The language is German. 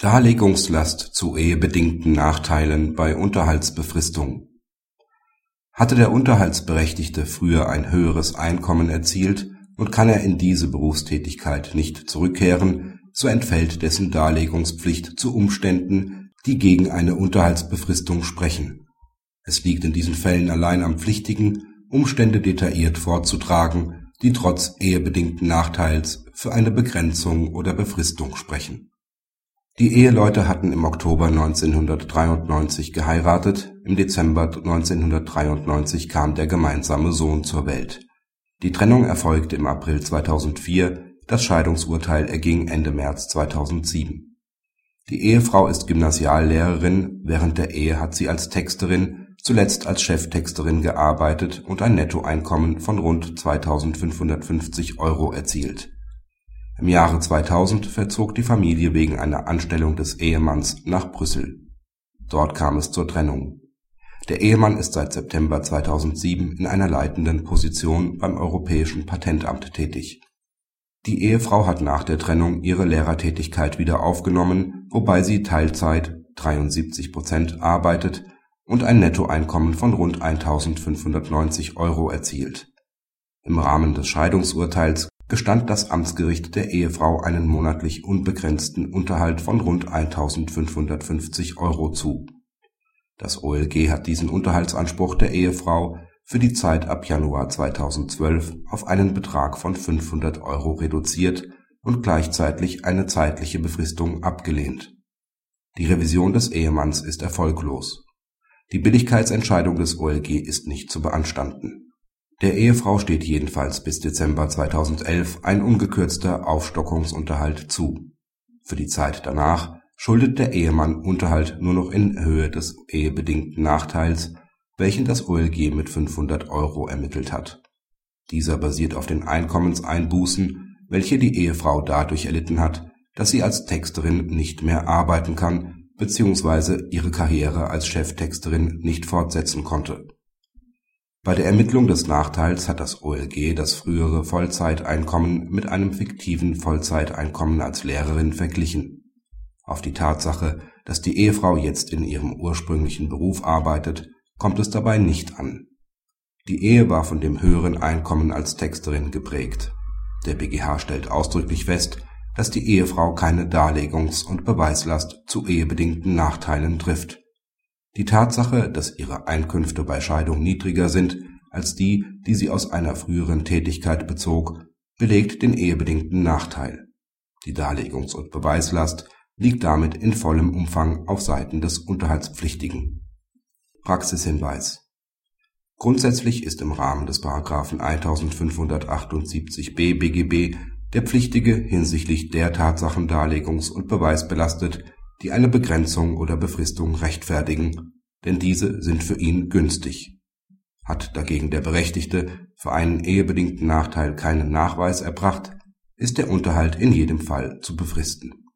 Darlegungslast zu ehebedingten Nachteilen bei Unterhaltsbefristung Hatte der Unterhaltsberechtigte früher ein höheres Einkommen erzielt und kann er in diese Berufstätigkeit nicht zurückkehren, so entfällt dessen Darlegungspflicht zu Umständen, die gegen eine Unterhaltsbefristung sprechen. Es liegt in diesen Fällen allein am Pflichtigen, Umstände detailliert vorzutragen, die trotz ehebedingten Nachteils für eine Begrenzung oder Befristung sprechen die Eheleute hatten im Oktober 1993 geheiratet, im Dezember 1993 kam der gemeinsame Sohn zur Welt. Die Trennung erfolgte im April 2004, das Scheidungsurteil erging Ende März 2007. Die Ehefrau ist Gymnasiallehrerin, während der Ehe hat sie als Texterin, zuletzt als Cheftexterin gearbeitet und ein Nettoeinkommen von rund 2550 Euro erzielt im Jahre 2000 verzog die Familie wegen einer Anstellung des Ehemanns nach Brüssel. Dort kam es zur Trennung. Der Ehemann ist seit September 2007 in einer leitenden Position beim Europäischen Patentamt tätig. Die Ehefrau hat nach der Trennung ihre Lehrertätigkeit wieder aufgenommen, wobei sie Teilzeit 73 Prozent arbeitet und ein Nettoeinkommen von rund 1590 Euro erzielt. Im Rahmen des Scheidungsurteils gestand das Amtsgericht der Ehefrau einen monatlich unbegrenzten Unterhalt von rund 1.550 Euro zu. Das OLG hat diesen Unterhaltsanspruch der Ehefrau für die Zeit ab Januar 2012 auf einen Betrag von 500 Euro reduziert und gleichzeitig eine zeitliche Befristung abgelehnt. Die Revision des Ehemanns ist erfolglos. Die Billigkeitsentscheidung des OLG ist nicht zu beanstanden der Ehefrau steht jedenfalls bis Dezember 2011 ein ungekürzter Aufstockungsunterhalt zu. Für die Zeit danach schuldet der Ehemann Unterhalt nur noch in Höhe des ehebedingten Nachteils, welchen das OLG mit 500 Euro ermittelt hat. Dieser basiert auf den Einkommenseinbußen, welche die Ehefrau dadurch erlitten hat, dass sie als Texterin nicht mehr arbeiten kann bzw. ihre Karriere als Cheftexterin nicht fortsetzen konnte bei der Ermittlung des Nachteils hat das OLG das frühere Vollzeiteinkommen mit einem fiktiven Vollzeiteinkommen als Lehrerin verglichen. Auf die Tatsache, dass die Ehefrau jetzt in ihrem ursprünglichen Beruf arbeitet, kommt es dabei nicht an. Die Ehe war von dem höheren Einkommen als Texterin geprägt. Der BGH stellt ausdrücklich fest, dass die Ehefrau keine Darlegungs und Beweislast zu ehebedingten Nachteilen trifft die Tatsache, dass ihre Einkünfte bei Scheidung niedriger sind als die, die sie aus einer früheren Tätigkeit bezog, belegt den ehebedingten Nachteil. Die Darlegungs und Beweislast liegt damit in vollem Umfang auf Seiten des Unterhaltspflichtigen. Praxishinweis Grundsätzlich ist im Rahmen des § 1578b BGB der Pflichtige hinsichtlich der Tatsachen darlegungs und beweisbelastet die eine Begrenzung oder Befristung rechtfertigen, denn diese sind für ihn günstig. Hat dagegen der Berechtigte für einen ehebedingten Nachteil keinen Nachweis erbracht, ist der Unterhalt in jedem Fall zu befristen